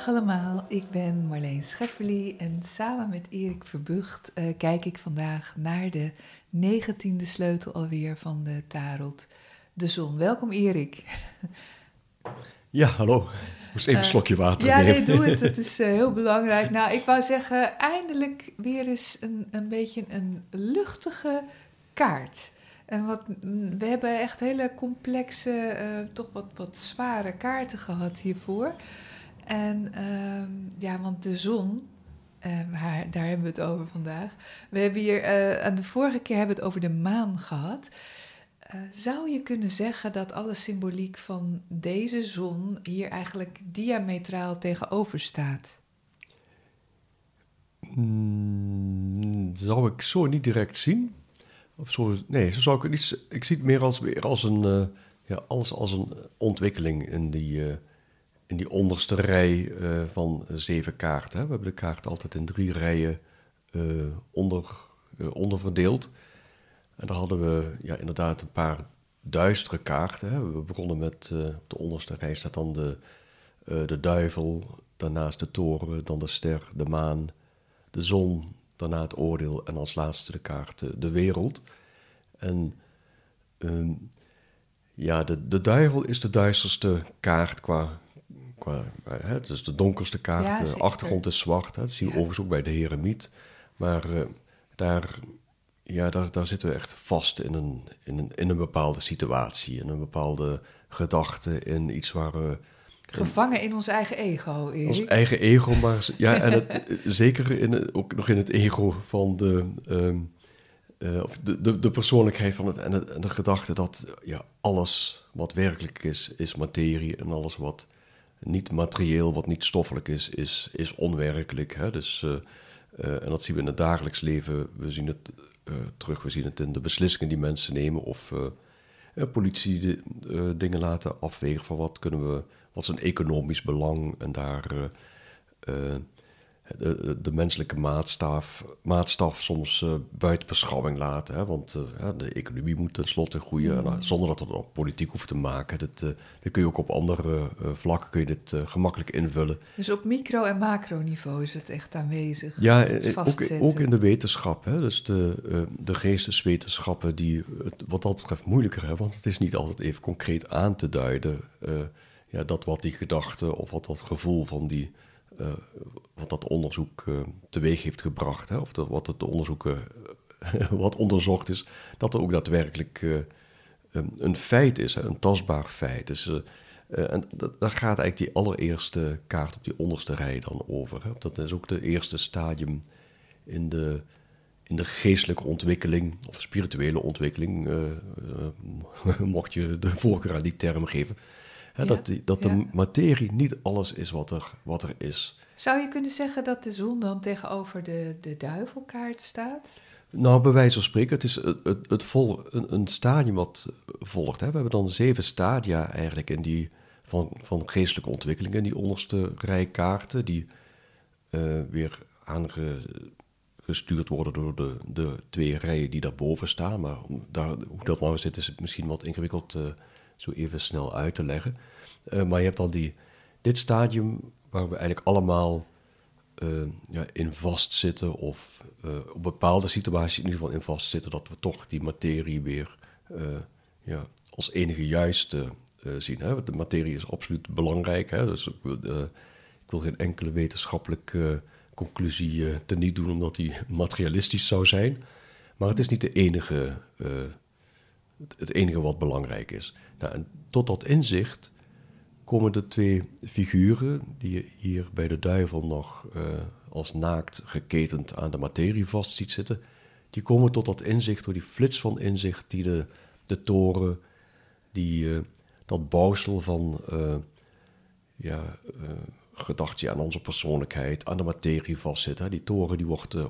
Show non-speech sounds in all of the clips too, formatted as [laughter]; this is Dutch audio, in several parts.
Dag allemaal, ik ben Marleen Schefferly en samen met Erik Verbucht uh, kijk ik vandaag naar de negentiende sleutel alweer van de tarot, de zon. Welkom Erik. [laughs] Ja, hallo. Moest even een uh, slokje water ja, nemen. Ja, nee, doe het. [laughs] Het is uh, heel belangrijk. Nou, ik wou zeggen, eindelijk weer eens een, een beetje een luchtige kaart. En wat, we hebben echt hele complexe, toch wat, wat zware kaarten gehad hiervoor. En uh, ja, want de zon, uh, haar, daar hebben we het over vandaag. We hebben hier, uh, aan de vorige keer hebben we het over de maan gehad. Uh, zou je kunnen zeggen dat alle symboliek van deze zon hier eigenlijk diametraal tegenover staat? Mm, zou ik zo niet direct zien. Of zo, nee, zo zou ik het niet. Ik zie het meer als, meer als een, ja, alles als een ontwikkeling in die in die onderste rij uh, van zeven kaarten. Hè. We hebben de kaart altijd in drie rijen uh, onder, uh, onderverdeeld. En daar hadden we ja, inderdaad een paar duistere kaarten. Hè. We begonnen met de onderste rij staat dan de, de duivel, daarnaast de toren, dan de ster, de maan, de zon, daarna het oordeel en als laatste de kaart de wereld. En ehm, ja, de, de duivel is de duisterste kaart qua qua, hè, het is de donkerste kaart, de achtergrond is zwart. Hè, dat zie je ja. overigens ook bij de Heremiet. Maar uh, daar, ja, daar, daar zitten we echt vast in een, in, een, in een bepaalde situatie, in een bepaalde gedachte, in iets waar we... Gevangen in ons eigen ego, Erik. Ons eigen ego, maar ja, en het, [laughs] zeker in, ook nog in het ego van de... Um, uh, of de, de, de, persoonlijkheid van het en, het en de gedachte dat ja, alles wat werkelijk is, is materie en alles wat niet materieel, wat niet stoffelijk is, is, is onwerkelijk. Hè? Dus, uh, uh, en dat zien we in het dagelijks leven. We zien het uh, terug, we zien het in de beslissingen die mensen nemen of politie dingen laten afwegen van wat kunnen we, wat is een economisch belang en daar de, de, menselijke maatstaf, maatstaf soms uh, buiten beschouwing laten. Hè? Want uh, ja, de economie moet tenslotte groeien, mm. zonder dat het op politiek hoeft te maken. Dat, uh, dat kun je ook op andere vlakken kun je dit gemakkelijk invullen. Dus op micro- en macroniveau is het echt aanwezig? Ja, ook, ook, in de wetenschap. Hè? Dus de, de geesteswetenschappen die het wat dat betreft moeilijker hebben, want het is niet altijd even concreet aan te duiden. ja, dat wat die gedachte of wat dat gevoel van die wat dat onderzoek uh, teweeg heeft gebracht, hè, of wat het onderzoek uh, [laughs] wat onderzocht is, dat er ook daadwerkelijk een, feit is, een tastbaar feit. Dus, en daar gaat eigenlijk die allereerste kaart op die onderste rij dan over. Hè. Dat is ook de eerste stadium in de, in de geestelijke ontwikkeling of spirituele ontwikkeling, [laughs] mocht je de voorkeur aan die term geven. Hè, dat die, dat de materie niet alles is wat er, wat er is. Zou je kunnen zeggen dat de zon dan tegenover de, de duivelkaart staat? Nou, bij wijze van spreken, het is het, het, het vol, een, een, stadium wat volgt. Hè. We hebben dan zeven stadia eigenlijk in die, van, van geestelijke ontwikkeling in die onderste rij kaarten, die uh, weer aangestuurd worden door de, de twee rijen die daarboven staan. Maar daar, hoe dat nou zit, is misschien wat ingewikkeld uh, zo even snel uit te leggen. Uh, maar je hebt dan die, dit stadium waar we eigenlijk allemaal uh, ja, in vastzitten, of uh, op bepaalde situaties in ieder geval in vastzitten, dat we toch die materie weer ja, als enige juiste zien. Hè? De materie is absoluut belangrijk, hè? dus ik wil, ik wil geen enkele wetenschappelijke conclusie teniet doen omdat die [laughs] materialistisch zou zijn. Maar het is niet de enige, het enige wat belangrijk is. Nou, tot dat inzicht komen de twee figuren die je hier bij de duivel nog eh, als naakt geketend aan de materie vast ziet zitten, die komen tot dat inzicht, door die flits van inzicht die de, de toren, die, eh, dat bouwsel van uh, ja, gedachtje aan onze persoonlijkheid, aan de materie vastzit. Hè. Die toren die wordt uh.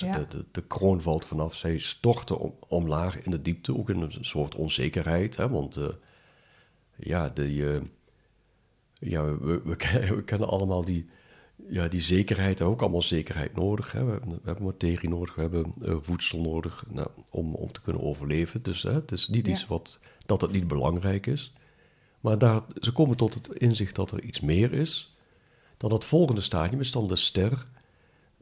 Ja, De, de, de, kroon valt vanaf. Zij storten om, omlaag in de diepte, ook in een soort onzekerheid. Hè, want uh, ja, de, ja we, [laughs] we, kennen allemaal die, ja, die zekerheid. We hebben ook allemaal zekerheid nodig. Hè. We, hebben, we hebben materie nodig, we hebben voedsel nodig nou, om, om te kunnen overleven. Dus hè, het is niet iets wat, dat het niet belangrijk is. Maar daar, ze komen tot het inzicht dat er iets meer is. Dan het volgende stadium is dan de ster.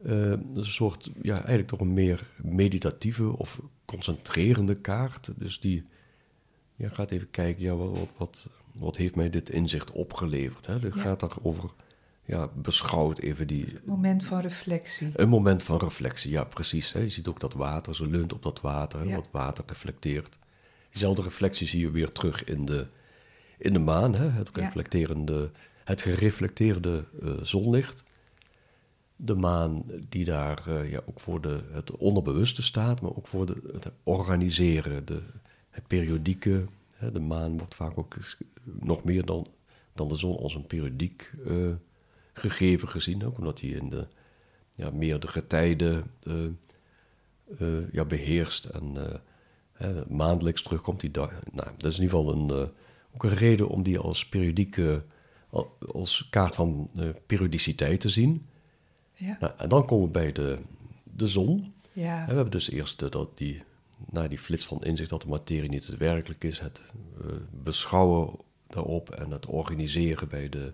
Uh, een soort, ja, eigenlijk toch een meer meditatieve of concentrerende kaart. Dus die ja, gaat even kijken, ja, wat, wat, wat heeft mij dit inzicht opgeleverd? Hè? Het ja. gaat daarover, ja, beschouwt even die... Moment van reflectie. Een moment van reflectie, ja, precies. Hè? Je ziet ook dat water, ze leunt op dat water, ja. wat water reflecteert. Diezelfde reflectie zie je weer terug in de in de maan, hè, het, reflecterende, het gereflecteerde uh, zonlicht. De maan die daar uh, ja, ook voor de, het onderbewuste staat, maar ook voor de, het organiseren, de, het periodieke. Hè, de maan wordt vaak ook nog meer dan, dan de zon als een periodiek uh, gegeven gezien, ook omdat hij in de ja, meer de getijden ja, beheerst en maandelijks terugkomt. Die nou, dat is in ieder geval een ook een reden om die als periodieke, als kaart van uh, periodiciteit te zien. Ja. Nou, en dan komen we bij de, de zon. Ja. En we hebben dus eerst uh, dat die, nou, die flits van inzicht dat de materie niet het werkelijk is, het uh, beschouwen daarop en het organiseren bij de,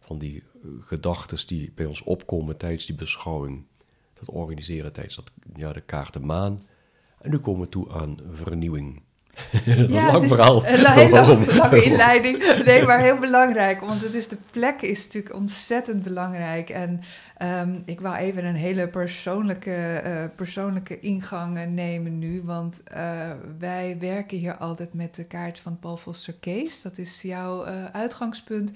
van die gedachten die bij ons opkomen tijdens die beschouwing. Dat organiseren tijdens dat, ja, de kaart de maan. En nu komen we toe aan vernieuwing. Ja, lang verhaal. Een hele lange inleiding. Nee, maar heel belangrijk. Want het is, de plek is natuurlijk ontzettend belangrijk. En um, ik wil even een hele persoonlijke, uh, persoonlijke ingang nemen nu. Want uh, wij werken hier altijd met de kaart van Paul Foster Case. Dat is jouw uh, uitgangspunt.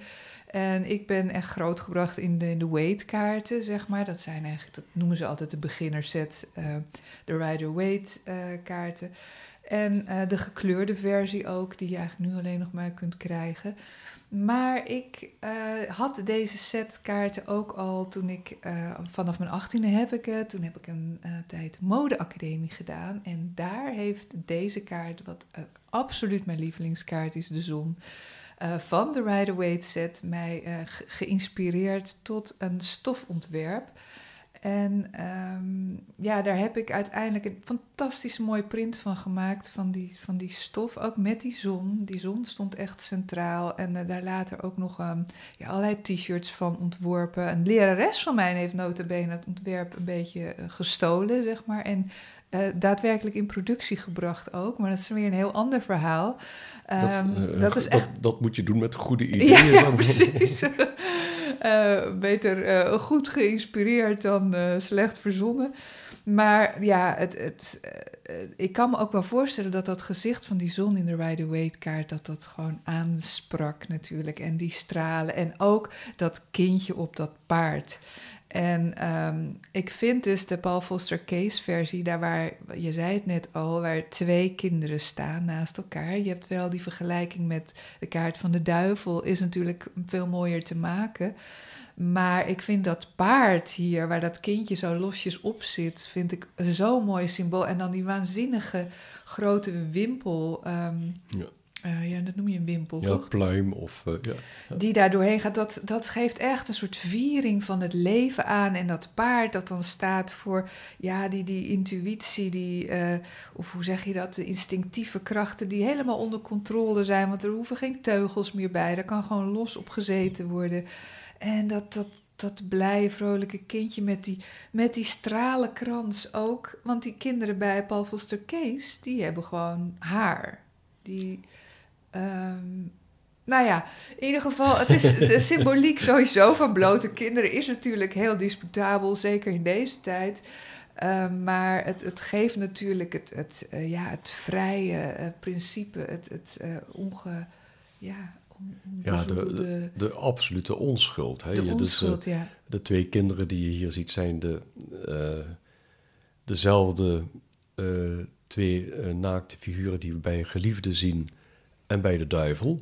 En ik ben echt grootgebracht in de, in de weight-kaarten, zeg maar. Dat zijn eigenlijk, dat noemen ze altijd de beginnerset, de Rider-Waite-kaarten. En uh, de gekleurde versie ook, die je eigenlijk nu alleen nog maar kunt krijgen. Maar ik uh, had deze set kaarten ook al toen ik, uh, vanaf mijn achttiende heb ik het. Toen heb ik een tijd modeacademie gedaan. En daar heeft deze kaart, wat absoluut mijn lievelingskaart is, de zon. van de Rider-Waite set mij geïnspireerd tot een stofontwerp. En um, ja, daar heb ik uiteindelijk een fantastisch mooi print van gemaakt van die, van die stof. Ook met die zon. Die zon stond echt centraal. En uh, daar later ook nog um, ja, allerlei t-shirts van ontworpen. Een lerares van mij heeft nota bene het ontwerp een beetje uh, gestolen, zeg maar. En uh, daadwerkelijk in productie gebracht ook. Maar dat is weer een heel ander verhaal. Um, dat, dat, is echt... dat, dat, moet je doen met goede [laughs] ideeën. Ja, ja precies. [laughs] Uh, beter uh, goed geïnspireerd dan uh, slecht verzonnen. Maar ja, het, het, ik kan me ook wel voorstellen dat dat gezicht van die zon in de Rider-Waite-kaart... dat dat gewoon aansprak natuurlijk. En die stralen. En ook dat kindje op dat paard. En um, ik vind dus de Paul Foster Case versie, daar waar, je zei het net al, waar twee kinderen staan naast elkaar. Je hebt wel die vergelijking met de kaart van de duivel, is natuurlijk veel mooier te maken. Maar ik vind dat paard hier, waar dat kindje zo losjes op zit, vind ik zo'n mooi symbool. En dan die waanzinnige grote wimpel. Um, ja. Uh, ja, dat noem je een wimpel, ja, toch? pluim of... Uh, ja, ja, Die daar doorheen gaat, dat, dat geeft echt een soort viering van het leven aan. En dat paard dat dan staat voor, ja, die, die intuïtie, die... Uh, of hoe zeg je dat? De instinctieve krachten die helemaal onder controle zijn. Want er hoeven geen teugels meer bij. Daar kan gewoon los op gezeten worden. En dat, dat, dat blije, vrolijke kindje met die, met die stralenkrans ook. Want die kinderen bij Paul Foster Case, die hebben gewoon haar. Die Um, nou ja, in ieder geval, het is de [laughs] symboliek sowieso van blote kinderen is natuurlijk heel disputabel, zeker in deze tijd. Um, maar het, het geeft natuurlijk het, het, uh, ja, het vrije uh, principe, het, het uh, onge, ja, Ja, de, de, de absolute onschuld. Hè? de Je- dus, eh, onschuld, ja. de twee kinderen die je hier ziet zijn de, eh, dezelfde eh, twee eh, naakte figuren die we bij een geliefde zien en bij de duivel.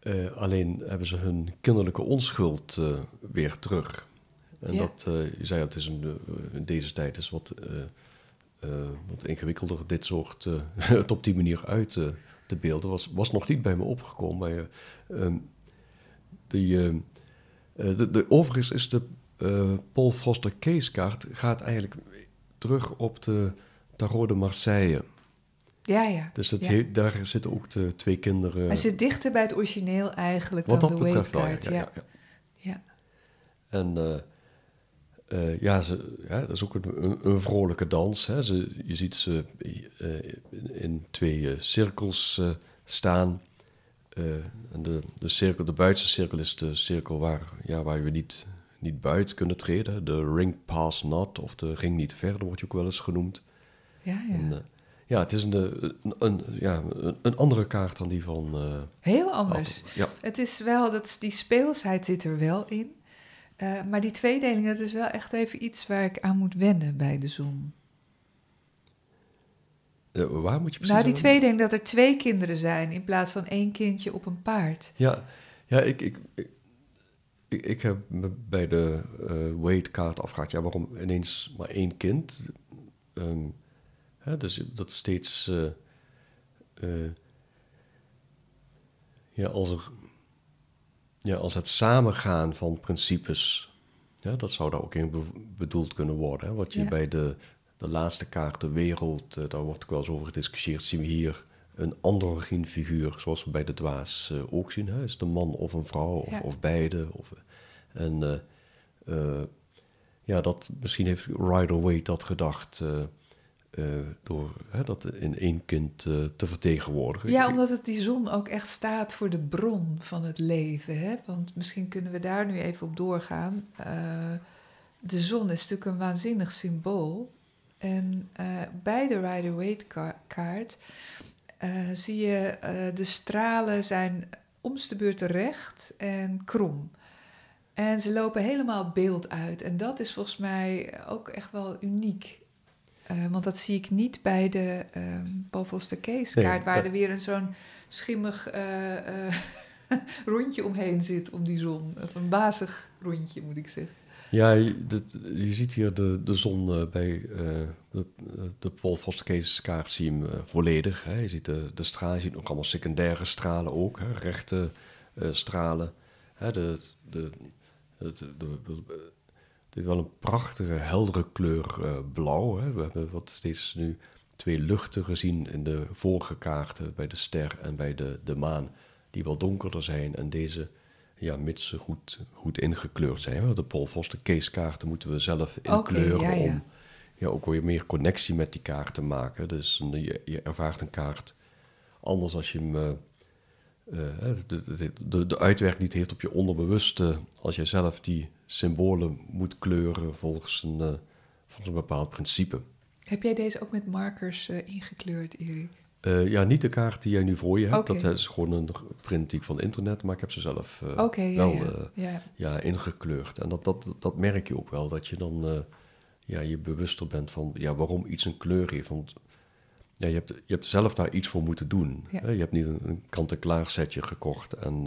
Eh, alleen hebben ze hun kinderlijke onschuld eh, weer terug. En Ja. dat, eh, je zei het is een, in deze tijd is wat, wat ingewikkelder dit soort [laughs] het op die manier uit te beelden. Was, was nog niet bij me opgekomen. Maar eh, ehm, die, ehm, eh, de, de, overigens is de Paul Foster Case kaart gaat eigenlijk terug op de Tarot de Marseille. Ja, ja. Dus dat Ja. he- daar zitten ook de twee kinderen. Hij zit dichter bij het origineel eigenlijk wat dan dat de betreft wel. Ja, ja. En eh, eh, ja, ze, ja, dat is ook een, een, een vrolijke dans. Hè. Ze, je ziet ze eh, in, in twee cirkels staan. En de, de, cirkel, de buitenste cirkel is de cirkel waar, ja, waar we niet, niet buiten kunnen treden. De ring pass not, of de ring niet verder, wordt je ook wel eens genoemd. ja, ja. En, ja, het is een, eh, een, een, ja, een, andere kaart dan die van... eh, Heel anders. Ja, Het is wel, dat, die speelsheid zit er wel in. Eh, maar die tweedeling, dat is wel echt even iets waar ik aan moet wennen bij de Zoom. Waar moet je precies Nou, die tweedeling, dat er twee kinderen zijn in plaats van één kindje op een paard. Ja, ja ik, ik, ik, ik, ik heb me bij de eh weightkaart afgevraagd, ja, waarom ineens maar één kind? Ehm, hè, dus dat steeds, eh, eh, ja, als er, ja, als het samengaan van principes, ja, dat zou daar ook in be- bedoeld kunnen worden. Hè? Wat je Ja. bij de, de laatste kaart, de wereld, eh, daar wordt ook wel eens over gediscussieerd, zien we hier een androgyn figuur, zoals we bij de dwaas ook zien. Hè? Is het een man of een vrouw of, Ja. of beide? Of, en ja, dat, misschien heeft Rider-Waite dat gedacht eh, door hè, dat in één kind eh, te vertegenwoordigen. Ja, omdat het die zon ook echt staat voor de bron van het leven. Hè? Want misschien kunnen we daar nu even op doorgaan. Eh, de zon is natuurlijk een waanzinnig symbool. En bij de Rider-Waite-kaart zie je de stralen zijn om de beurt recht en krom. En ze lopen helemaal beeld uit. En dat is volgens mij ook echt wel uniek. Eh, want dat zie ik niet bij de ehm Paul Foster Case Nee, kaart, waar dat- er weer een zo'n schimmig eh, eh, [laughs] rondje omheen zit om die zon. Of een bazig rondje, moet ik zeggen. Ja, je, dit- je ziet hier de, de zon eh, bij de, de Paul Foster Case kaart zie je hem volledig. Hè. Je ziet de, de stralen, je ziet ook allemaal secundaire stralen ook, hè, rechte stralen. Hè, de, de, de, de, de- het is wel een prachtige, heldere kleur eh, blauw. Hè. We hebben wat steeds nu twee luchten gezien in de vorige kaarten, bij de ster en bij de, de maan, die wel donkerder zijn. En deze ja, mits ze goed, goed ingekleurd zijn. hè. De Paul Foster Case kaarten moeten we zelf inkleuren ja, ja. om ja, ook weer meer connectie met die kaart te maken. Dus je, je ervaart een kaart anders als je hem... eh, eh, de, de, de, de uitwerking niet heeft op je onderbewuste... als je zelf die symbolen moet kleuren volgens een, eh, volgens een bepaald principe. Heb jij deze ook met markers eh, ingekleurd, Erik? Eh, ja, niet de kaart die jij nu voor je hebt. Dat is gewoon een print die ik van internet... maar ik heb ze zelf ja, wel... ja. eh, ja. ja, ingekleurd. En dat, dat, dat merk je ook wel, dat je dan ja, je bewuster bent van ja, waarom iets een kleur heeft. Want ja, je, hebt, je hebt zelf daar iets voor moeten doen. Ja. hè. Je hebt niet een, een kant-en-klaar setje gekocht en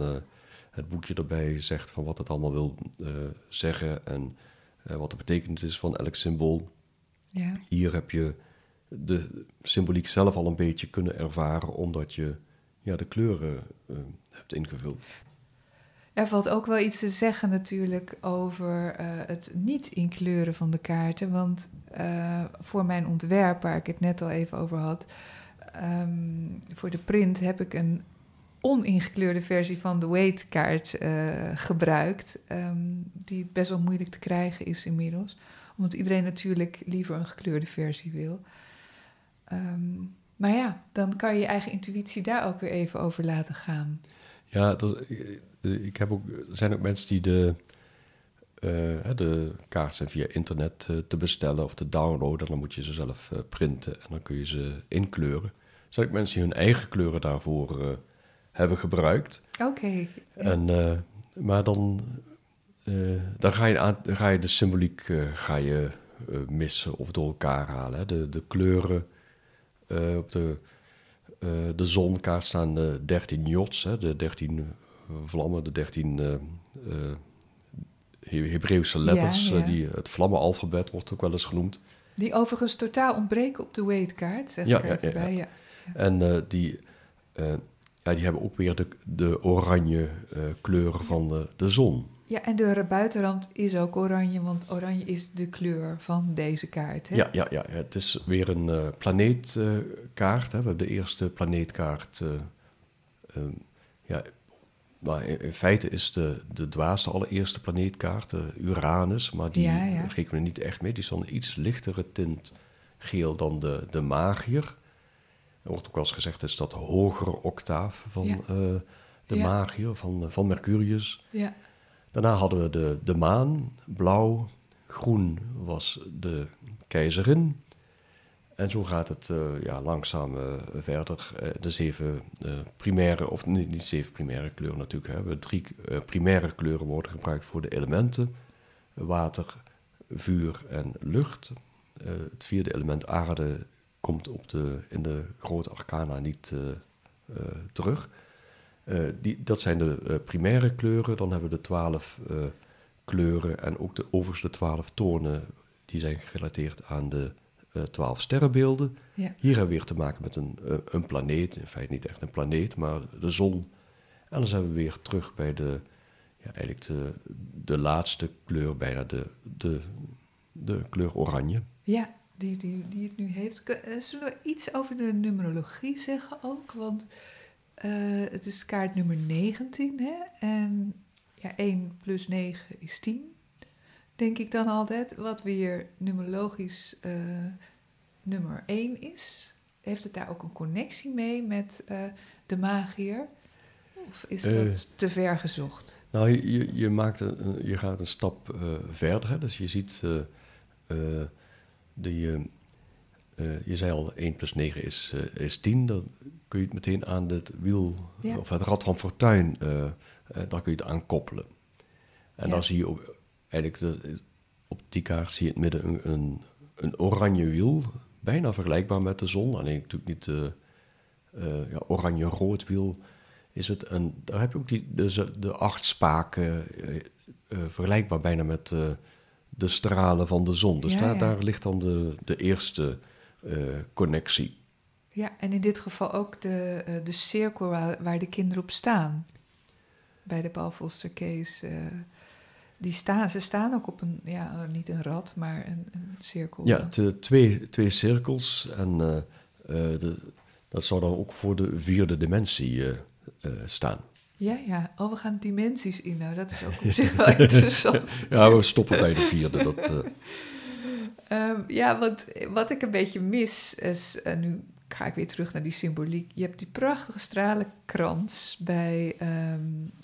het boekje erbij zegt van wat het allemaal wil eh, zeggen en eh, wat de betekenis is van elk symbool. ja. Hier heb je de symboliek zelf al een beetje kunnen ervaren, omdat je ja, de kleuren eh, hebt ingevuld. Er valt ook wel iets te zeggen natuurlijk over het niet inkleuren van de kaarten. Want voor mijn ontwerp, waar ik het net al even over had, ehm, voor de print heb ik een oningekleurde versie van de Weight-kaart eh, gebruikt. ehm, die best wel moeilijk te krijgen is inmiddels. Omdat iedereen natuurlijk liever een gekleurde versie wil. Ehm, maar ja, dan kan je je eigen intuïtie daar ook weer even over laten gaan. Ja, dat, ik- ik heb ook, er zijn ook mensen die de, eh, hè, de kaart via internet eh, te bestellen of te downloaden. Dan moet je ze zelf eh, printen en dan kun je ze inkleuren. Er zijn ook mensen die hun eigen kleuren daarvoor eh, hebben gebruikt. Oké. En, eh, maar dan, eh, dan, ga je aan, ga je de symboliek eh, ga je, missen of door elkaar halen. Hè. De, de kleuren op de, de zonkaart staan de 13 jots, hè, de 13 vlammen, de 13 eh, eh, He- Hebreeuwse letters. Ja, ja. die, het vlammenalfabet wordt ook wel eens genoemd. Die overigens totaal ontbreken op de weightkaart, zeg Ja, ik ja, even ja, bij. Ja. En die, ja, die hebben ook weer de, de oranje eh, kleuren van de, de zon. ja, en de buitenrand is ook oranje, want oranje is de kleur van deze kaart. Hè? Ja, ja, ja, het is weer een eh, planeetkaart. We hebben de eerste planeetkaart. ehm, ja, maar in, in feite is de, de dwaas de allereerste planeetkaart, Uranus. Maar die Ja, ja. rekenen we niet echt mee. Die is dan een iets lichtere tint geel dan de, de magier. Er wordt ook wel eens gezegd, is dat hogere octaaf van Ja. eh, de Ja. magier, van, eh, van Mercurius. Ja. Daarna hadden we de, de maan, blauw, groen was de keizerin. En zo gaat het eh, ja, langzaam verder. De zeven primaire, of niet, niet zeven primaire kleuren natuurlijk. Hè. We drie primaire kleuren worden gebruikt voor de elementen. Water, vuur en lucht. Het vierde element aarde komt op de, in de grote arcana niet eh, eh, terug. Eh, die, dat zijn de primaire kleuren. Dan hebben we de twaalf kleuren en ook de overste twaalf tonen. Die zijn gerelateerd aan de twaalf sterrenbeelden. Ja. Hier hebben we weer te maken met een, een planeet. In feite niet echt een planeet, maar de zon. En dan zijn we weer terug bij de, ja, eigenlijk de, de laatste kleur, bijna de, de, de kleur oranje. Ja, die, die, die het nu heeft. Eh, Zullen we iets over de numerologie zeggen ook? Want eh, het is kaart nummer 19, hè? En ja, 1 plus 9 is 10, denk ik dan altijd. Wat weer numerologisch eh, nummer 1 is. Heeft het daar ook een connectie mee met de magier? Of is dat te ver gezocht? Nou, je, maakt een, je gaat een stap verder. Hè? Dus je ziet, eh, eh, je zei al, 1 plus 9 is, eh, is 10. Dan kun je het meteen aan het wiel, Ja. of het rad van fortuin, daar kun je het aan koppelen. En Ja. dan zie je ook, eigenlijk de, op die kaart zie je in het midden een, een, een oranje wiel, bijna vergelijkbaar met de zon. Alleen natuurlijk niet de ja, oranje-rood wiel is het. En daar heb je ook die, de, de acht spaken, vergelijkbaar bijna met de stralen van de zon. Dus Ja, daar, ja. daar ligt dan de, de eerste eh, connectie. Ja, en in dit geval ook de, eh, de cirkel waar, waar de kinderen op staan. Bij de Paul Foster Case. eh, die staan, ze staan ook op een, ja, niet een rad, maar een, een cirkel. Ja, twee, twee cirkels. En de, dat zou dan ook voor de vierde dimensie staan. Ja, ja. Oh, we gaan dimensies in. Nou, dat is ook op [laughs] zich wel interessant. Ja, we stoppen bij de vierde. Dat, eh, [laughs] Ehm, ja, want wat ik een beetje mis is, en nu ga ik weer terug naar die symboliek. Je hebt die prachtige stralenkrans bij ehm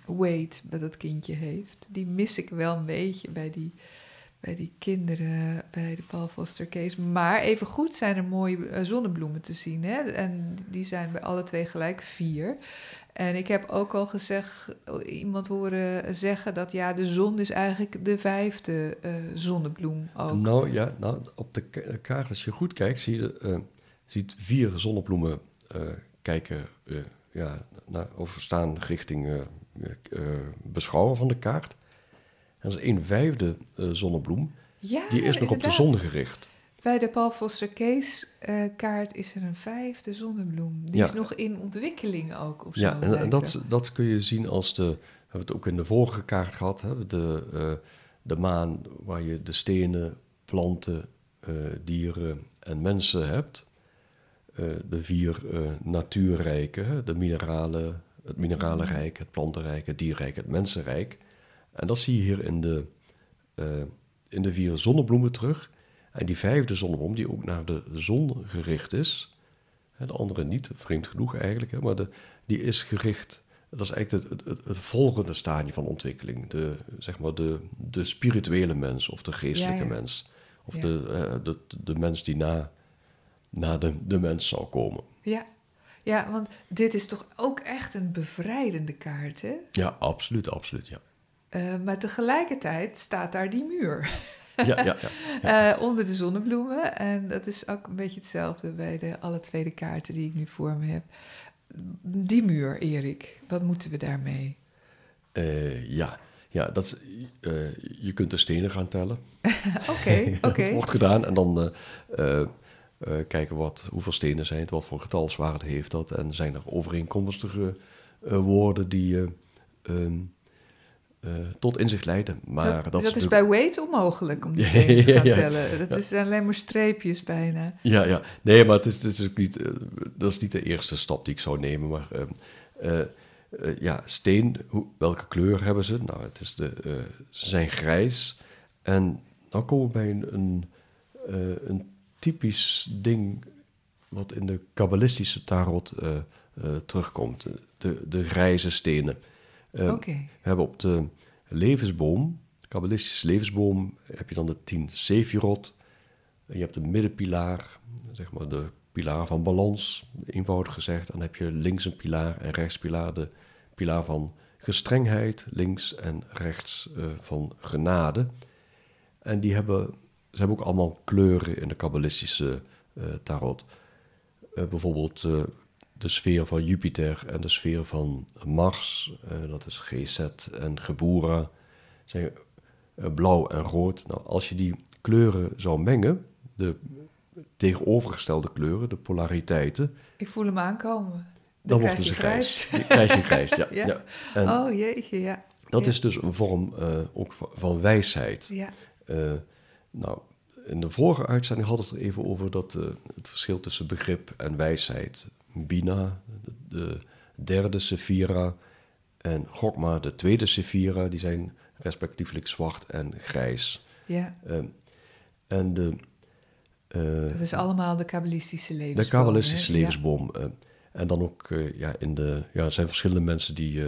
Wade, wat dat kindje heeft. Die mis ik wel een beetje bij die, bij die kinderen, bij de Paul Foster Case. Maar even goed zijn er mooie eh, zonnebloemen te zien. Hè? En die zijn bij alle twee gelijk vier. En ik heb ook al gezegd, iemand horen zeggen dat ja, de zon is eigenlijk de vijfde eh, zonnebloem ook. Nou ja, nou, op de ka- kaart, als je goed kijkt, zie je eh, ziet vier zonnebloemen eh, kijken, ja, naar, of staan richting beschouwen van de kaart. En dat is een vijfde zonnebloem, Ja, die is nog op de zon gericht. Bij de Paul Foster Case eh, kaart is er een vijfde zonnebloem. Die Ja. is nog in ontwikkeling ook of zo. Ja, en, en dat, dat kun je zien als de, we hebben het ook in de vorige kaart gehad, hè, de, eh, de maan waar je de stenen, planten, eh, dieren en mensen hebt. De vier natuurrijken, hè, de mineralen, het mineralenrijk, het plantenrijk, het dierrijk, het mensenrijk. En dat zie je hier in de, in de vier zonnebloemen terug. En die vijfde zonnebloem, die ook naar de zon gericht is, de andere niet, vreemd genoeg eigenlijk, maar de, die is gericht. Dat is eigenlijk het, het, het volgende stadium van ontwikkeling. De, zeg maar de, de spirituele mens of de geestelijke Ja, ja. mens. Of Ja. de, eh, de, de mens die na, na de, de mens zou komen. Ja. Ja, want dit is toch ook echt een bevrijdende kaart, hè? Ja, absoluut, absoluut, ja. Uh, maar tegelijkertijd staat daar die muur. [laughs] Ja, ja. Uh, onder de zonnebloemen. En dat is ook een beetje hetzelfde bij de alle tweede kaarten die ik nu voor me heb. Die muur, Erik, wat moeten we daarmee? Uh, ja, ja dat is, je kunt de stenen gaan tellen. [laughs] Oké, oké. dat [laughs] wordt gedaan en dan kijken wat, hoeveel stenen zijn het, wat voor getalswaarde heeft dat. En zijn er overeenkomstige woorden die... Um, uh, tot inzicht leiden. Maar dat, dat, dat is, bij weight onmogelijk om die [laughs] stenen te gaan tellen. Dat is alleen maar streepjes bijna. Ja, ja. Nee, maar het is, het is ook niet, uh, dat is niet de eerste stap die ik zou nemen. Maar uh, ja, steen, hoe, welke kleur hebben ze? Nou, het is de, ze zijn grijs. En dan komen we bij een, een, een typisch ding wat in de kabbalistische tarot terugkomt. De, de grijze stenen. Uh, okay. We hebben op de levensboom, de kabbalistische levensboom, heb je dan de tien Sefirot. Je hebt de middenpilaar, zeg maar de pilaar van balans, eenvoudig gezegd. Dan heb je links een pilaar en rechts pilaar, de pilaar van gestrengheid, links en rechts uh, van genade. En die hebben, ze hebben ook allemaal kleuren in de kabbalistische uh, tarot. bijvoorbeeld de sfeer van Jupiter en de sfeer van Mars, uh, dat is GZ en Gebura, zijn uh, blauw en rood. Nou, als je die kleuren zou mengen, de tegenovergestelde kleuren, de polariteiten. Ik voel hem aankomen. Dan, wordt ze grijs. grijs. krijg je grijs, ja. [laughs] ja. ja. En oh jeetje, ja. Dat ja. is dus een vorm uh, ook van, van wijsheid. Ja. nou, in de vorige uitzending hadden we het er even over dat, het verschil tussen begrip en wijsheid. Bina, de derde Sephira, en Gokma, de tweede Sephira, die zijn respectievelijk zwart en grijs. Ja. Uh, en de... Uh, dat is allemaal de kabbalistische levensboom. De kabbalistische levensboom. Ja. Uh, en dan ook, ja, in de... Ja, er zijn verschillende mensen die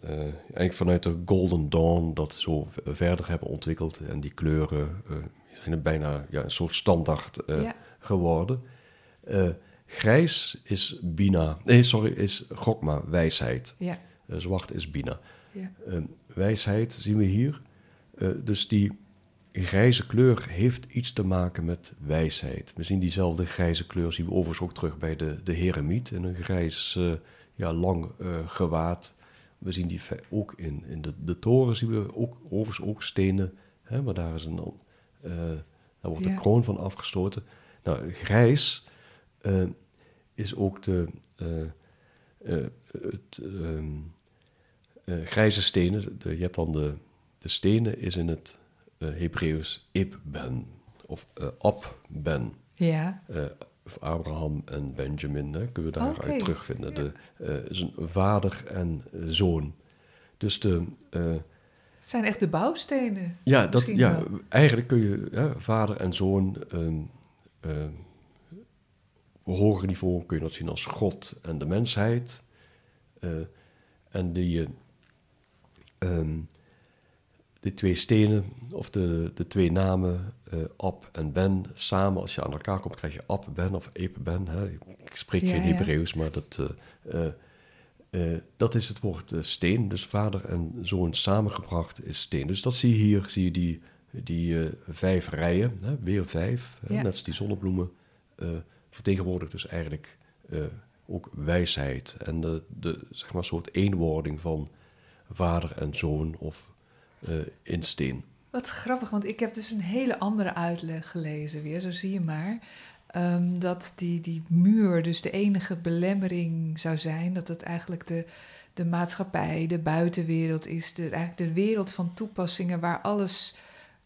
eigenlijk vanuit de Golden Dawn dat zo verder hebben ontwikkeld. En die kleuren zijn er bijna ja, een soort standaard ja. geworden. Grijs is Bina. Nee, sorry, is Gokma, wijsheid. Ja. Uh, zwart is Bina. Ja. Uh, wijsheid zien we hier. Uh, dus die grijze kleur heeft iets te maken met wijsheid. We zien diezelfde grijze kleur, zien we overigens ook terug bij de, de heremiet. In een grijs, ja, lang gewaad. We zien die ook in, in de, de toren, zien we ook, overigens ook stenen. Hè, maar daar, is een, daar wordt Ja. de kroon van afgestoten. Nou, grijs uh, is ook de, uh, uh, het, ehm, grijze stenen. De, je hebt dan de, de stenen is in het Hebreeuws Ibben of Abben. Ja. of Abraham en Benjamin, hè, kunnen we daaruit terugvinden. ja. De, is een vader en zoon. Dus de, Het zijn echt de bouwstenen. ja, dat, ja, wel. eigenlijk kun je ja, vader en zoon. ehm, ehm, hoger niveau kun je dat zien als God en de mensheid. Eh, en die, ehm, die twee stenen, of de, de twee namen, eh Ab en Ben, samen als je aan elkaar komt, krijg je Ab Ben of Epe Ben. Hè? Ik spreek Ja, geen ja. Hebreeuws, maar dat, dat is het woord steen. Dus vader en zoon samengebracht is steen. Dus dat zie je hier, zie je die, die vijf rijen, hè? weer vijf, hè? Ja. net als die zonnebloemen, vertegenwoordigt dus eigenlijk eh, ook wijsheid. En de, de zeg maar, soort eenwording van vader en zoon of eh, in steen. Wat grappig, want ik heb dus een hele andere uitleg gelezen weer, zo zie je maar. Ehm, dat die, die muur dus de enige belemmering zou zijn. Dat het eigenlijk de, de maatschappij, de buitenwereld is. De, eigenlijk de wereld van toepassingen waar alles,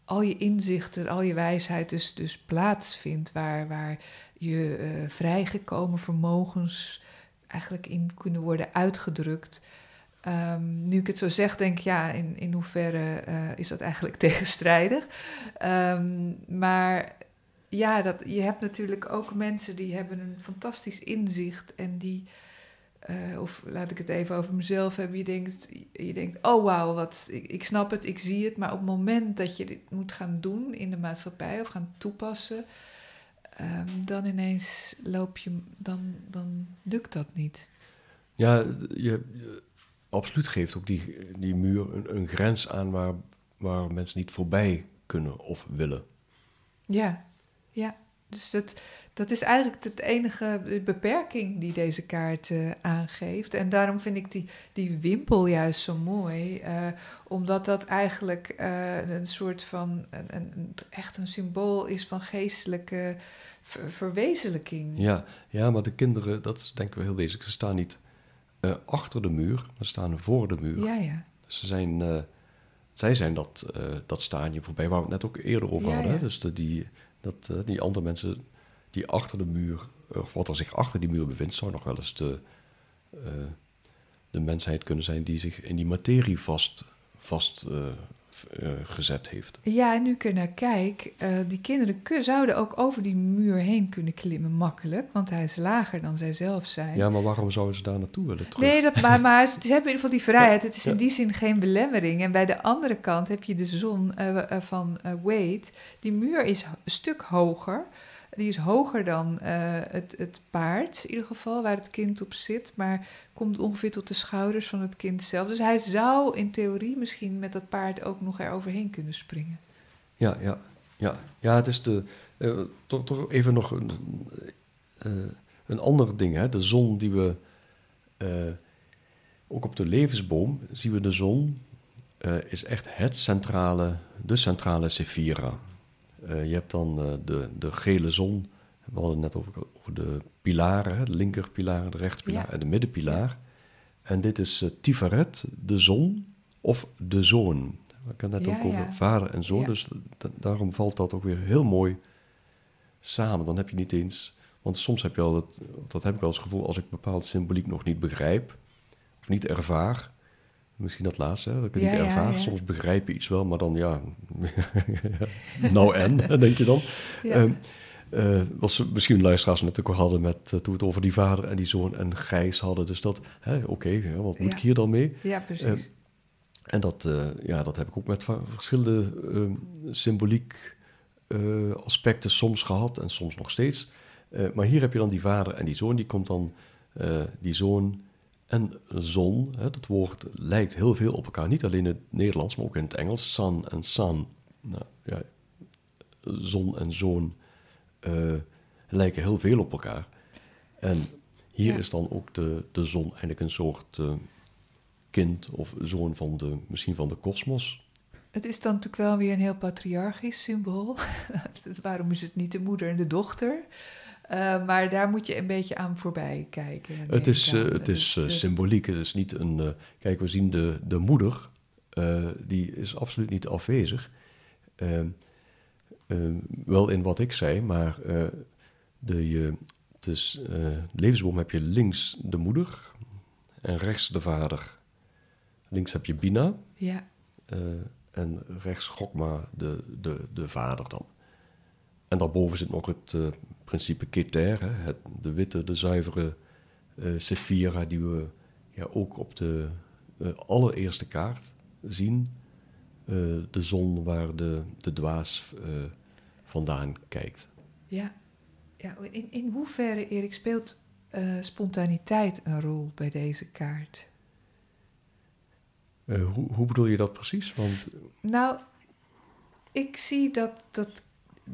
al je inzichten, al je wijsheid dus, dus plaatsvindt. Waar, waar je eh, vrijgekomen vermogens eigenlijk in kunnen worden uitgedrukt. Ehm, nu ik het zo zeg, denk ik, ja, in, in hoeverre eh, is dat eigenlijk [laughs] tegenstrijdig? Ehm, maar ja, dat, je hebt natuurlijk ook mensen die hebben een fantastisch inzicht en die, eh, of laat ik het even over mezelf hebben, je denkt, je denkt oh wauw, wat, ik, ik snap het, ik zie het, maar op het moment dat je dit moet gaan doen in de maatschappij of gaan toepassen, ehm, dan ineens loop je, dan, dan lukt dat niet. Ja, je, je- absoluut geeft ook die, die muur een, een grens aan waar, waar mensen niet voorbij kunnen of willen. Ja, ja. Dus dat, dat is eigenlijk het enige beperking die deze kaart eh, aangeeft. En daarom vind ik die, die wimpel juist zo mooi. eh, omdat dat eigenlijk eh, een soort van, een, een, echt een symbool is van geestelijke ver- verwezenlijking. Ja, ja, maar de kinderen, dat is denk ik wel heel wezenlijk. Ze staan niet achter de muur, ze staan voor de muur. ja. ja. Dus ze zijn, zij zijn dat, eh, dat stadium voorbij waar we het net ook eerder over Ja, hadden. ja. Dus de, die, dat, eh, die andere mensen die achter de muur, of wat er zich achter die muur bevindt, zou nog wel eens de, eh, de mensheid kunnen zijn die zich in die materie vast, vast eh, gezet heeft. Ja, en nu ik er naar kijk, eh, die kinderen kun- zouden ook over die muur heen kunnen klimmen, makkelijk. Want hij is lager dan zij zelf zijn. Ja, maar waarom zouden ze daar naartoe willen terug? Nee, dat, maar, maar ze hebben in ieder geval die vrijheid. Het is Ja. in die zin geen belemmering. En bij de andere kant heb je de zon eh, van eh Wade. Die muur is een stuk hoger. Die is hoger dan eh, het, het paard, in ieder geval, waar het kind op zit. Maar komt ongeveer tot de schouders van het kind zelf. Dus hij zou in theorie misschien met dat paard ook nog eroverheen kunnen springen. Ja, ja, ja. ja het is de. eh, toch, even nog een, eh, een ander ding. Hè? De zon die we. ook op de levensboom zien we de zon. is echt het centrale. De centrale Sephira. Eh, je hebt dan eh, de, de gele zon. We hadden het net over, over de pilaren. De linkerpilaar, de rechterpilaar Ja. en de middenpilaar. En dit is eh, Tiferet, de zon of de zoon. We hadden het net Ja, ook over ja. vader en zoon. Dus da- daarom valt dat ook weer heel mooi samen. Dan heb je niet eens... Want soms heb je al dat... Dat heb ik wel eens het gevoel als ik bepaalde symboliek nog niet begrijp. Of niet ervaar. Misschien dat laatste, hè, dat ik het Ja, niet ja, ervaar. ja. Soms begrijp je iets wel, maar dan ja... [laughs] nou en, [laughs] denk je dan. Ehm, eh, wat ze misschien luisteraars net ook hadden met, eh, toen we het over die vader en die zoon en Gijs hadden. Dus dat, oké, wat moet ik hier dan mee? ja, precies. eh, En dat, eh, ja, dat heb ik ook met verschillende ehm, symboliek aspecten soms gehad en soms nog steeds. Maar hier heb je dan die vader en die zoon. Die komt dan, die zoon en zon. Hè, dat woord lijkt heel veel op elkaar. Niet alleen in het Nederlands, maar ook in het Engels. Sun en sun. Nou, ja, zon en zoon eh, lijken heel veel op elkaar. En hier Ja. is dan ook de, de zon eigenlijk een soort eh, kind of zoon van de, misschien van de kosmos. Het is dan natuurlijk wel weer een heel patriarchisch symbool. [laughs] dus waarom is het niet de moeder en de dochter? Eh, maar daar moet je een beetje aan voorbij kijken. neem Het is, eh, het is eh, symboliek, het is niet een... eh, kijk, we zien de, de moeder, eh, die is absoluut niet afwezig. Ehm, ehm, wel in wat ik zei, maar eh, de, je, dus, eh, levensboom heb je links de moeder en rechts de vader. Links heb je Bina Ja, eh, en rechts Gokma, de, de, de vader dan. En daarboven zit nog het eh, principe Keter, hè, het, de witte, de zuivere eh Sephira, die we ja, ook op de eh, allereerste kaart zien. Eh, de zon waar de, de dwaas eh, vandaan kijkt. ja. ja in, in hoeverre, Erik, speelt eh, spontaniteit een rol bij deze kaart? Eh, hoe, hoe bedoel je dat precies? Want Nou, ik zie dat, dat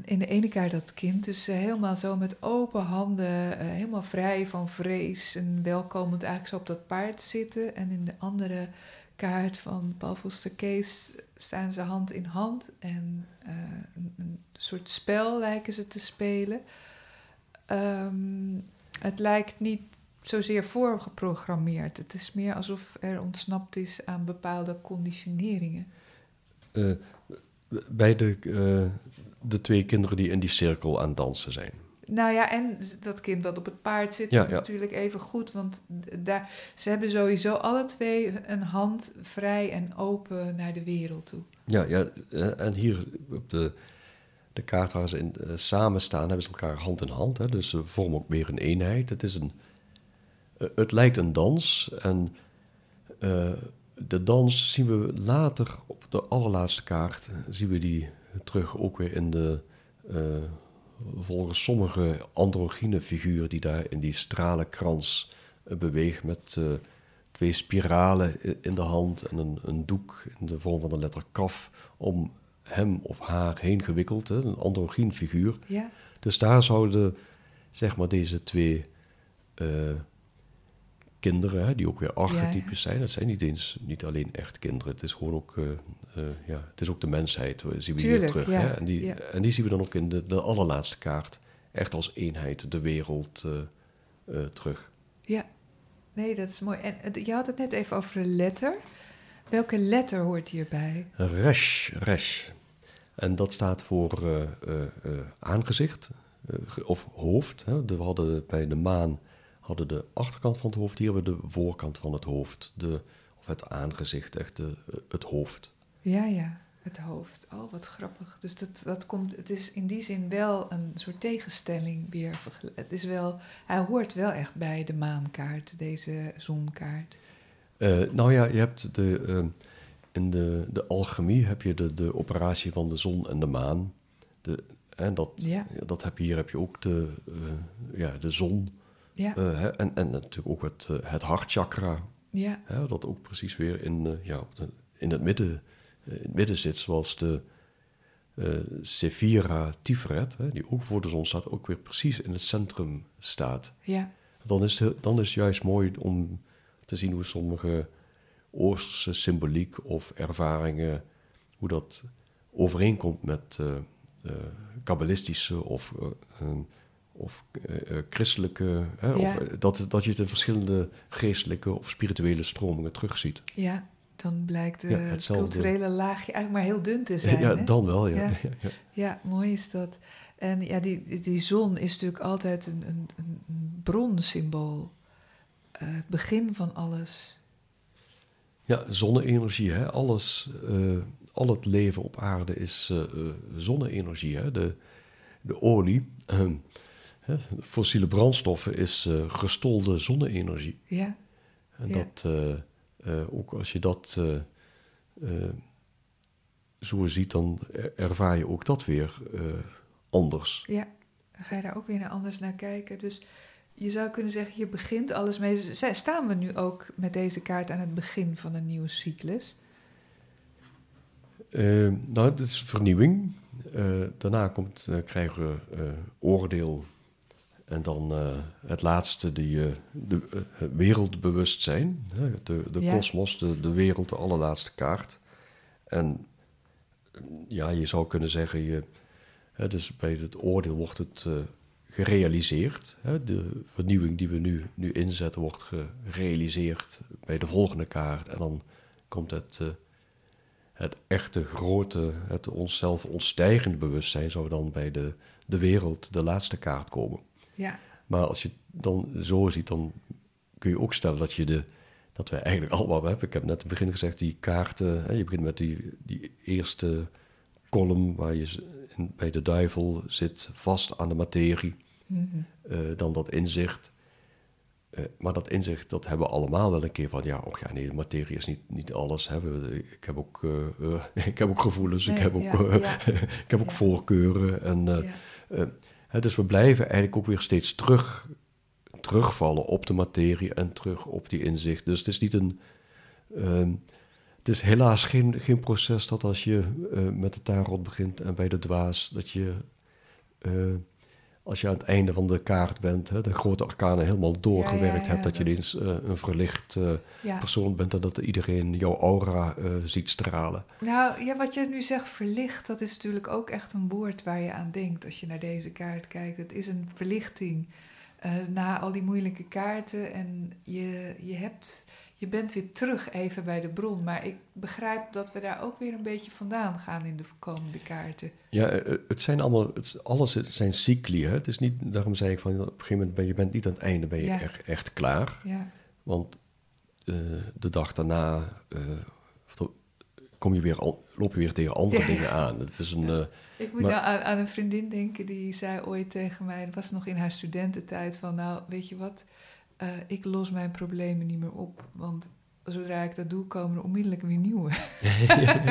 in de ene kaart dat kind dus eh, helemaal zo met open handen, eh, helemaal vrij van vrees en welkomend eigenlijk zo op dat paard zitten. En in de andere kaart van Paul Foster Kees staan ze hand in hand en eh, een, een soort spel lijken ze te spelen. Ehm, het lijkt niet zozeer voorgeprogrammeerd. Het is meer alsof er ontsnapt is aan bepaalde conditioneringen. bij de, de twee kinderen die in die cirkel aan het dansen zijn. Nou ja, en dat kind wat op het paard zit, Ja, ja. natuurlijk even goed. Want daar, ze hebben sowieso alle twee een hand vrij en open naar de wereld toe. Ja, ja eh, en hier op de, de kaart waar ze in, eh, samen staan, hebben ze elkaar hand in hand. Hè, dus ze vormen ook weer een eenheid. Het, is een, eh, het lijkt een dans. En de dans zien we later op de allerlaatste kaart, zien we die terug ook weer in de eh, volgens sommige androgyne figuur die daar in die stralenkrans uh, beweegt met uh, twee spiralen in de hand en een, een, doek in de vorm van de letter kaf om hem of haar heen gewikkeld, hè, een androgyn figuur. Ja. Dus daar zouden zeg maar deze twee uh, kinderen, hè, die ook weer archetypes zijn. Het zijn niet eens niet alleen echt kinderen. Het is gewoon ook, uh, uh, ja, het is ook de mensheid. zien we Tuurlijk, hier terug. Ja, hè? En, die, en die zien we dan ook in de, de allerlaatste kaart. Echt als eenheid de wereld terug. Ja, nee, dat is mooi. En je had het net even over een letter. Welke letter hoort hierbij? Resh, resh. En dat staat voor aangezicht of hoofd. Hè? We hadden bij de maan hadden de achterkant van het hoofd, hier hebben we de voorkant van het hoofd. De, of het aangezicht, echt de, het hoofd. Ja, ja, het hoofd. Oh, wat grappig. Dus dat, dat komt, het is in die zin wel een soort tegenstelling weer. Het is wel, hij hoort wel echt bij de maankaart, deze zonkaart. Uh, nou ja, je hebt de, uh, in de, de alchemie heb je de, de operatie van de zon en de maan. De, en dat, ja. dat heb je, hier heb je ook de, uh, ja, de zon. Ja. Uh, en, en natuurlijk ook het, uh, het hartchakra. Ja. Hè, dat ook precies weer in, uh, ja, in, het midden, in het midden zit, zoals de Sephira Tiferet, hè, die ook voor de zon staat, ook weer precies in het centrum staat. Ja. Dan is het, dan is het juist mooi om te zien hoe sommige Oosterse symboliek of ervaringen, hoe dat overeenkomt met kabbalistische of of uh, christelijke, hè, ja. of, dat, dat je het in verschillende geestelijke of spirituele stromingen terugziet. Ja, dan blijkt de ja, culturele laagje eigenlijk maar heel dun te zijn. Ja, hè? dan wel, ja. [laughs] Ja. ja. ja, mooi is dat. En ja, die, die zon is natuurlijk altijd een, een, een bronsymbool. Uh, het begin van alles. Ja, zonne-energie, hè. Alles, uh, al het leven op aarde is zonne-energie, hè. De, de olie... Fossiele brandstoffen is uh, gestolde zonne-energie. Ja. En ja. dat, uh, uh, ook als je dat zo ziet, dan ervaar je ook dat weer anders. Ja, dan ga je daar ook weer naar anders naar kijken. Dus je zou kunnen zeggen, hier begint alles mee. Staan we nu ook met deze kaart aan het begin van een nieuwe cyclus? nou, het is vernieuwing. daarna komt, krijgen we oordeel en dan uh, het laatste, die, uh, de, uh, wereldbewustzijn, de kosmos, ja. de, de wereld, de allerlaatste kaart. En ja, je zou kunnen zeggen, je, hè, dus bij het oordeel wordt het gerealiseerd. Hè, de vernieuwing die we nu, nu inzetten wordt gerealiseerd bij de volgende kaart. En dan komt het, het echte grote, het onszelf ontstijgende bewustzijn, zou dan bij de, de wereld, de laatste kaart komen. Ja. Maar als je het dan zo ziet, dan kun je ook stellen dat je de dat wij eigenlijk allemaal hebben. Ik heb net in het begin gezegd, die kaarten. Hè, je begint met die, die eerste column waar je in, bij de duivel zit, vast aan de materie. Mm -hmm. uh, dan dat inzicht. Uh, maar dat inzicht, dat hebben we allemaal wel een keer van, ja, och ja, nee, de materie is niet, niet alles. Hè. Ik, heb ook, uh, [laughs] ik heb ook gevoelens, Nee, ik heb ook, ja, [laughs] ik heb ook Ja. voorkeuren. En, eh, eh, dus we blijven eigenlijk ook weer steeds terug, terugvallen op de materie en terug op die inzicht. Dus het is niet een. ehm, het is helaas geen, geen proces dat als je eh, met de tarot begint en bij de dwaas, dat je. eh, als je aan het einde van de kaart bent, hè, de grote arcanen helemaal doorgewerkt ja, hebt, dat je ineens eh, een verlicht eh, persoon bent en dat iedereen jouw aura eh, ziet stralen. Nou, ja, wat je nu zegt, verlicht, dat is natuurlijk ook echt een woord waar je aan denkt als je naar deze kaart kijkt. Het is een verlichting na al die moeilijke kaarten en je, je, hebt, je bent weer terug even bij de bron. Maar ik begrijp dat we daar ook weer een beetje vandaan gaan in de komende kaarten. Ja, eh, het zijn allemaal, het, alles zijn cycli. Hè? Het is niet, daarom zei ik van op een gegeven moment ben je bent niet aan het einde, ben je Ja. echt, echt klaar. Ja, Want eh, de dag daarna eh, kom je weer al, loop je weer tegen andere Ja. dingen aan. Het is een, eh, ik moet Maar- nou aan, aan een vriendin denken die zei ooit tegen mij, dat was nog in haar studententijd, van nou, weet je wat, Eh, ik los mijn problemen niet meer op, want zodra ik dat doe, komen er onmiddellijk weer nieuwe.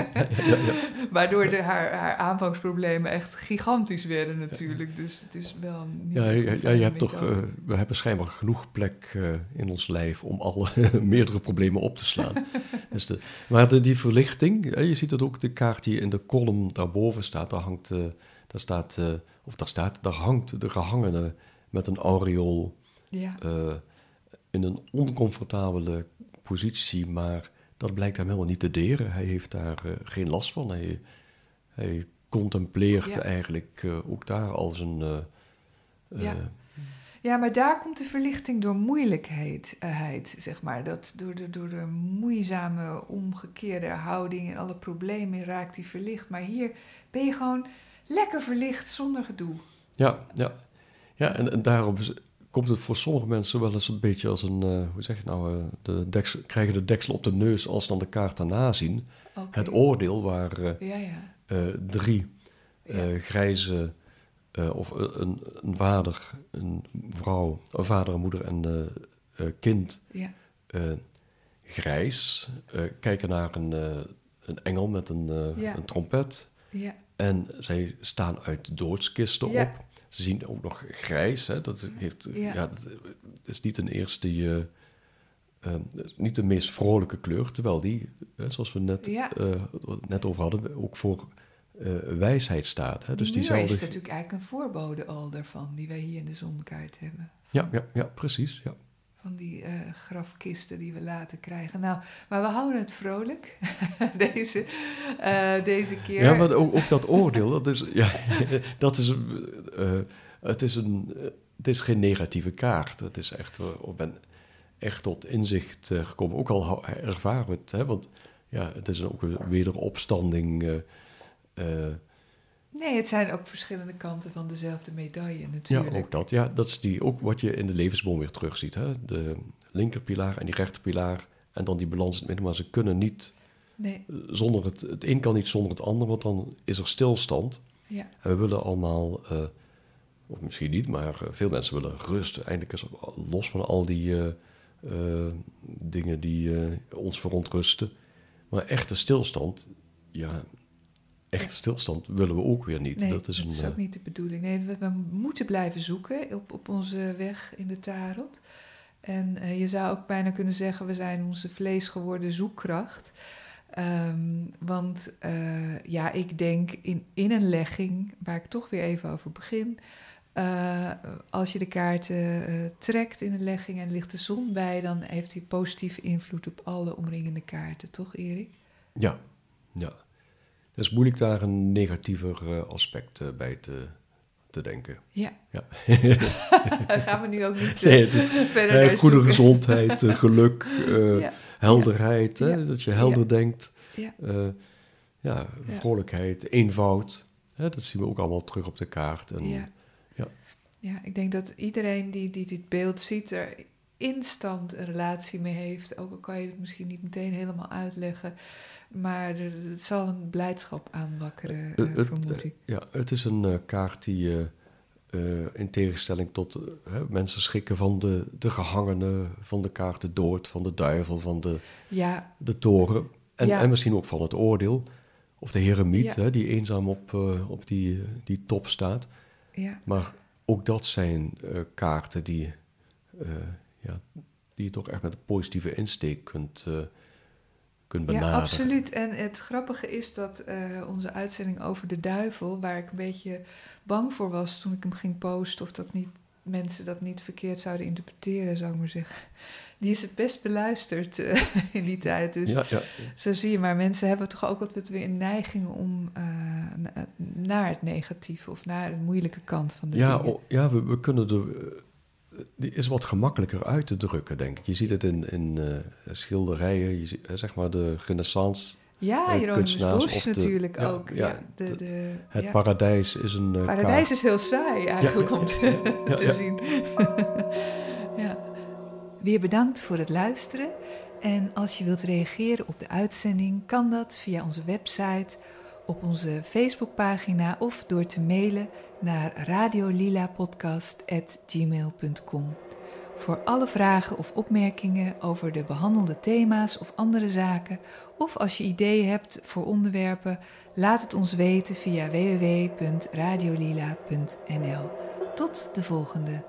[laughs] Waardoor de, haar, haar aanvangsproblemen echt gigantisch werden natuurlijk. Dus het is wel niet Ja, ja, ja, je hebt toch, eh, we hebben schijnbaar genoeg plek eh, in ons lijf om alle [laughs] meerdere problemen op te slaan. [laughs] dus de, maar de, die verlichting, je ziet dat ook de kaart die in de column daarboven staat, daar hangt, daar staat, eh, of daar staat, daar hangt de gehangene met een aureool ja. In een oncomfortabele positie, maar dat blijkt hem helemaal niet te deren. Hij heeft daar eh, geen last van. Hij, hij contempleert Ja. eigenlijk eh, ook daar als een... eh, Ja. Ja, maar daar komt de verlichting door moeilijkheid, heid, zeg maar. Dat door, de, door de moeizame, omgekeerde houding en alle problemen raakt die verlicht. Maar hier ben je gewoon lekker verlicht zonder gedoe. Ja, ja. ja en, en daarom komt het voor sommige mensen wel eens een beetje als een, eh, hoe zeg je nou, eh, de deksel, krijgen de deksel op de neus als ze dan de kaart daarna zien. Het oordeel waar eh, Ja, ja. drie grijze, of een, een vader, een vrouw, een vader, een moeder en kind ja. grijs kijken naar een, een engel met een, een trompet. ja. En zij staan uit doodskisten op. Ze zien ook nog grijs. Hè? Dat, heeft, Ja. ja. dat is niet een eerste eh, eh, niet de meest vrolijke kleur. Terwijl die, zoals we net, Ja. eh, net over hadden, ook voor wijsheid staat. Hè? Dus die is natuurlijk eigenlijk een voorbode al daarvan, die wij hier in de zonkaart hebben. Ja, ja, ja, precies. Ja. Van die eh, grafkisten die we later krijgen. Nou, maar we houden het vrolijk, [laughs] deze, eh, deze keer. Ja, maar ook, ook dat oordeel, dat is, ja, [laughs] dat is, eh, het, is een, het is geen negatieve kaart. Het is echt, ik ben echt tot inzicht gekomen. Ook al ervaren we het, hè, want ja, het is ook een wederopstanding. eh, Nee, het zijn ook verschillende kanten van dezelfde medaille ja, natuurlijk. ook dat. Ja, dat is die, ook wat je in de levensboom weer terugziet. Hè? De linkerpilaar en die rechterpilaar en dan die balans in het midden. Maar ze kunnen niet Nee, eh, zonder het, het een kan niet zonder het ander, want dan is er stilstand. ja. En we willen allemaal, eh, of misschien niet, maar eh, veel mensen willen rust. Eindelijk is los van al die dingen die ons verontrusten. Maar echte stilstand, ja, echte stilstand willen we ook weer niet. Nee, dat is een, ook eh, niet de bedoeling. Nee, we, we moeten blijven zoeken op, op onze weg in de tarot. En eh, je zou ook bijna kunnen zeggen, we zijn onze vlees geworden zoekkracht. Ehm, want eh, ja, ik denk in, in een legging, waar ik toch weer even over begin. als je de kaarten trekt in een legging en ligt de zon bij, dan heeft die positieve invloed op alle omringende kaarten, toch Erik? ja, ja. Het is moeilijk daar een negatiever eh, aspect eh, bij te, te denken. Ja. Ja. [laughs] Gaan we nu ook niet [laughs] eh, Nee, het is, [laughs] verder Eh, goede gezondheid, geluk, Ja. helderheid, hè, dat je helder denkt. Ja. Eh, ja, vrolijkheid, eenvoud. Hè, dat zien we ook allemaal terug op de kaart. En, Ja. ja. ja, ik denk dat iedereen die, die dit beeld ziet er instant een relatie mee heeft. Ook al kan je het misschien niet meteen helemaal uitleggen. Maar het zal een blijdschap aanwakkeren, Eh, eh, het, vermoed ik. ja, het is een eh, kaart die eh, eh, in tegenstelling tot eh, mensen schrikken van de, de gehangene, van de kaart de dood, van de duivel, van de, Ja, de toren. En, Ja. en misschien ook van het oordeel. Of de heremiet, Ja. hè, die eenzaam op, eh, op die, eh, die top staat. ja, Maar ook dat zijn eh, kaarten die, eh, ja, die je toch echt met een positieve insteek kunt, eh, kunt benaderen. ja, absoluut. En het grappige is dat eh, onze uitzending over de duivel, waar ik een beetje bang voor was toen ik hem ging posten, of dat niet, mensen dat niet verkeerd zouden interpreteren, zou ik maar zeggen. Die is het best beluisterd eh, [laughs] in die tijd. Dus Ja, ja. Zo zie je, maar mensen hebben toch ook altijd weer een neiging om eh, na- naar het negatieve of naar de moeilijke kant van de ja, dingen. o- ja we, we kunnen er. Die is wat gemakkelijker uit te drukken, denk ik. Je ziet het in, in eh, schilderijen, je ziet, eh, zeg maar de renaissance. ja, eh, kunstenaars Bosch de- natuurlijk ja, ook. ja, de, de, Het paradijs is een Paradijs is heel saai eigenlijk om te, [laughs] zien. [laughs] ja. Weer bedankt voor het luisteren. En als je wilt reageren op de uitzending, kan dat via onze website, op onze Facebookpagina of door te mailen naar radiolilapodcast.gmail.com. Voor alle vragen of opmerkingen over de behandelde thema's of andere zaken, of als je ideeën hebt voor onderwerpen, laat het ons weten via www.radiolila.nl. Tot de volgende.